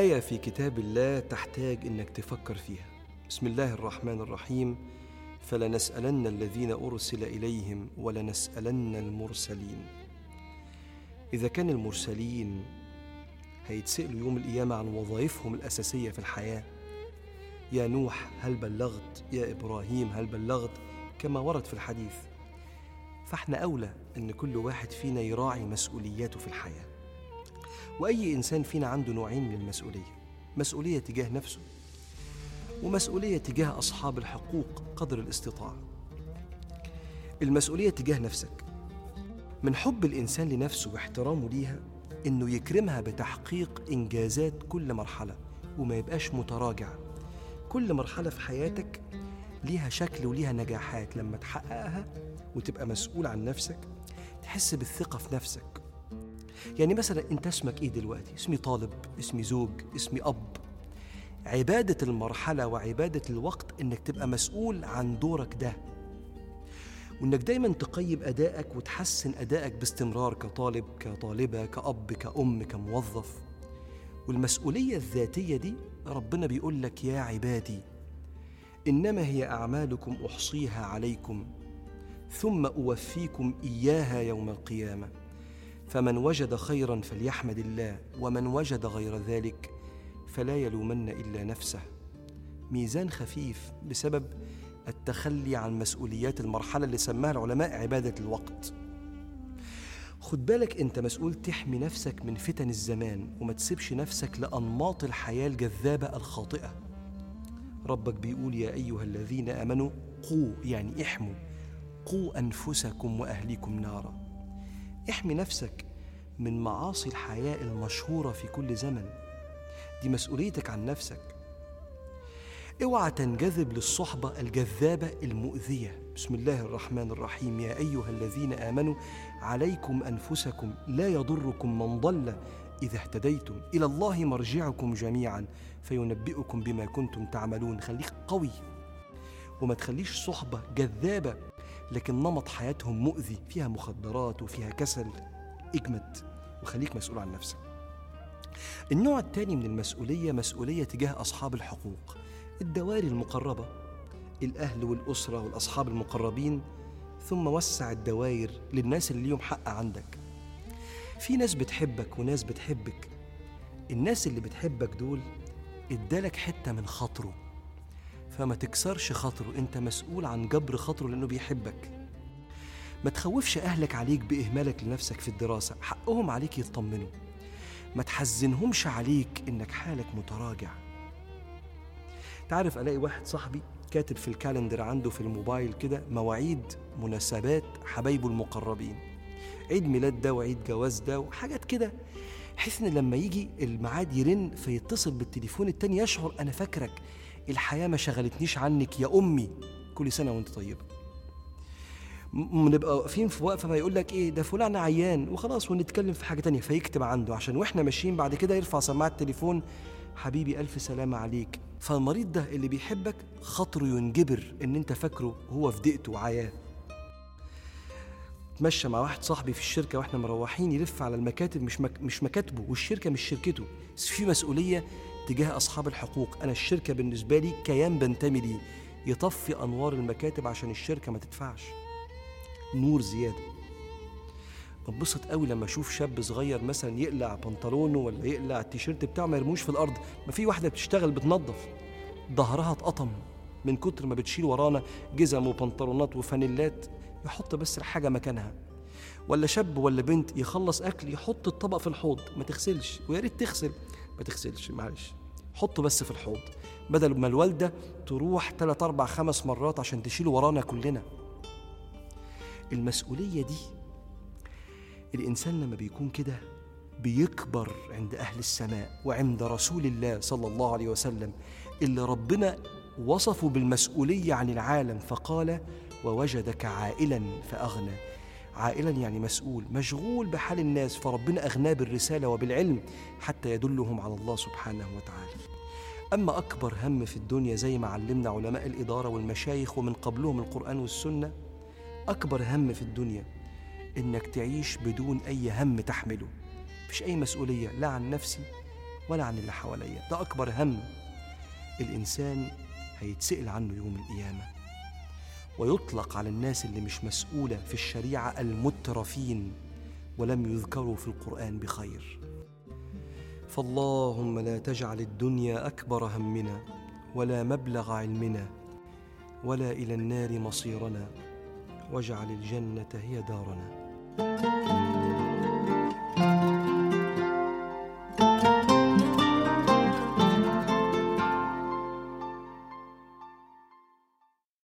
آية في كتاب الله تحتاج إنك تفكر فيها. بسم الله الرحمن الرحيم. فلنسألن الذين أرسل إليهم ولنسألن المرسلين. إذا كان المرسلين هيتسألوا يوم القيامة عن وظائفهم الأساسية في الحياة. يا نوح هل بلغت؟ يا إبراهيم هل بلغت؟ كما ورد في الحديث. فإحنا أولى أن كل واحد فينا يراعي مسؤولياته في الحياة. وأي إنسان فينا عنده نوعين من المسؤولية. مسؤولية تجاه نفسه ومسؤولية تجاه أصحاب الحقوق قدر الاستطاعة. المسؤولية تجاه نفسك. من حب الإنسان لنفسه واحترامه ليها إنه يكرمها بتحقيق إنجازات كل مرحلة وما يبقاش متراجع. كل مرحلة في حياتك ليها شكل وليها نجاحات. لما تحققها وتبقى مسؤول عن نفسك تحس بالثقة في نفسك. يعني مثلا انت اسمك إيه دلوقتي؟ اسمي طالب اسمي زوج اسمي أب. عبادة المرحلة وعبادة الوقت إنك تبقى مسؤول عن دورك ده. وإنك دايما تقيم أدائك وتحسن أدائك باستمرار كطالب كطالبة كأب كأم كموظف. والمسؤولية الذاتية دي ربنا بيقول لك يا عبادي إنما هي أعمالكم أحصيها عليكم ثم أوفيكم إياها يوم القيامة. فمن وجد خيرا فليحمد الله ومن وجد غير ذلك فلا يلومن إلا نفسه. ميزان خفيف بسبب التخلي عن مسؤوليات المرحلة اللي سماها العلماء عبادة الوقت. خد بالك أنت مسؤول تحمي نفسك من فتن الزمان وما تسيبش نفسك لأنماط الحياة الجذابة الخاطئة. ربك بيقول يا أيها الذين آمنوا قوا يعني احموا قوا أنفسكم وأهليكم نارا. احمي نفسك من معاصي الحياة المشهورة في كل زمن. دي مسؤوليتك عن نفسك. اوعى تنجذب للصحبة الجذابة المؤذية. بسم الله الرحمن الرحيم. يا أيها الذين آمنوا عليكم أنفسكم لا يضركم من ضل إذا اهتديتم. إلى الله مرجعكم جميعا. فينبئكم بما كنتم تعملون. خليك قوي. وما تخليش صحبة جذابة لكن نمط حياتهم مؤذي فيها مخدرات وفيها كسل. اجمد وخليك مسؤول عن نفسك. النوع الثاني من المسؤولية مسؤولية تجاه أصحاب الحقوق. الدوائر المقربة الأهل والأسرة والأصحاب المقربين ثم وسع الدوائر للناس اللي ليهم حق عندك. في ناس بتحبك وناس بتحبك. الناس اللي بتحبك دول ادالك حتة من خاطره فما تكسرش خاطره. انت مسؤول عن جبر خاطره لأنه بيحبك. ما تخوفش أهلك عليك بإهمالك لنفسك في الدراسة. حقهم عليك يطمنوا. ما تحزنهمش عليك إنك حالك متراجع. تعرف ألاقي واحد صاحبي كاتب في الكالندر عنده في الموبايل كده مواعيد مناسبات حبايبه المقربين. عيد ميلاد ده وعيد جواز ده وحاجات كده. بحيث إن لما يجي الميعاد يرن فيتصل بالتليفون التاني يشعر أنا فاكرك. الحياة ما شغلتنيش عنك يا أمي. كل سنة وأنت طيبة. م- نبقى واقفين في وقفة فيقول لك إيه ده فلان عيان وخلاص ونتكلم في حاجة تانية فيكتب عنده عشان وإحنا ماشيين بعد كده يرفع سماعة التليفون حبيبي ألف سلامة عليك. فالمريض ده اللي بيحبك خاطره ينجبر إن أنت فاكره هو في دقته وعياه. اتمشى مع واحد صاحبي في الشركة وإحنا مروحين يلف على المكاتب مش مك... مش مكاتبه والشركة مش شركته. في مسؤولية تجاه أصحاب الحقوق. أنا الشركة بالنسبة لي كيان بنتمي ليه. يطفي أنوار المكاتب عشان الشركة ما تدفعش. نور زيادة. بنبسط قوي لما أشوف شاب صغير مثلا يقلع بنطلونه ولا يقلع التيشيرت بتاعه ما يرموش في الأرض. ما في واحدة بتشتغل بتنظف. ظهرها اتقطم. من كتر ما بتشيل ورانا جزم وبنطلونات وفانيلات يحط بس الحاجة مكانها. ولا شاب ولا بنت يخلص أكل يحط الطبق في الحوض. ما تغسلش. ويا ريت تغسل. ما تغسلش معلش. حطه بس في الحوض. بدل ما الوالدة تروح ثلاث أربع خمس مرات عشان تشيل ورانا كلنا. المسؤولية دي الإنسان لما بيكون كده بيكبر عند أهل السماء وعند رسول الله صلى الله عليه وسلم اللي ربنا وصفه بالمسؤولية عن العالم فقال ووجدك عائلا فأغنى. عائلا يعني مسؤول مشغول بحال الناس فربنا اغناه بالرسالة وبالعلم حتى يدلهم على الله سبحانه وتعالى. أما أكبر هم في الدنيا زي ما علمنا علماء الإدارة والمشايخ ومن قبلهم القرآن والسنة أكبر هم في الدنيا إنك تعيش بدون أي هم تحمله. مفيش أي مسؤولية لا عن نفسي ولا عن اللي حواليا. ده أكبر هم. الإنسان هيتسأل عنه يوم القيامة. ويطلق على الناس اللي مش مسؤولة في الشريعة المترفين ولم يذكروا في القرآن بخير. فاللهم لا تجعل الدنيا أكبر همنا ولا مبلغ علمنا ولا إلى النار مصيرنا واجعل الجنة هي دارنا.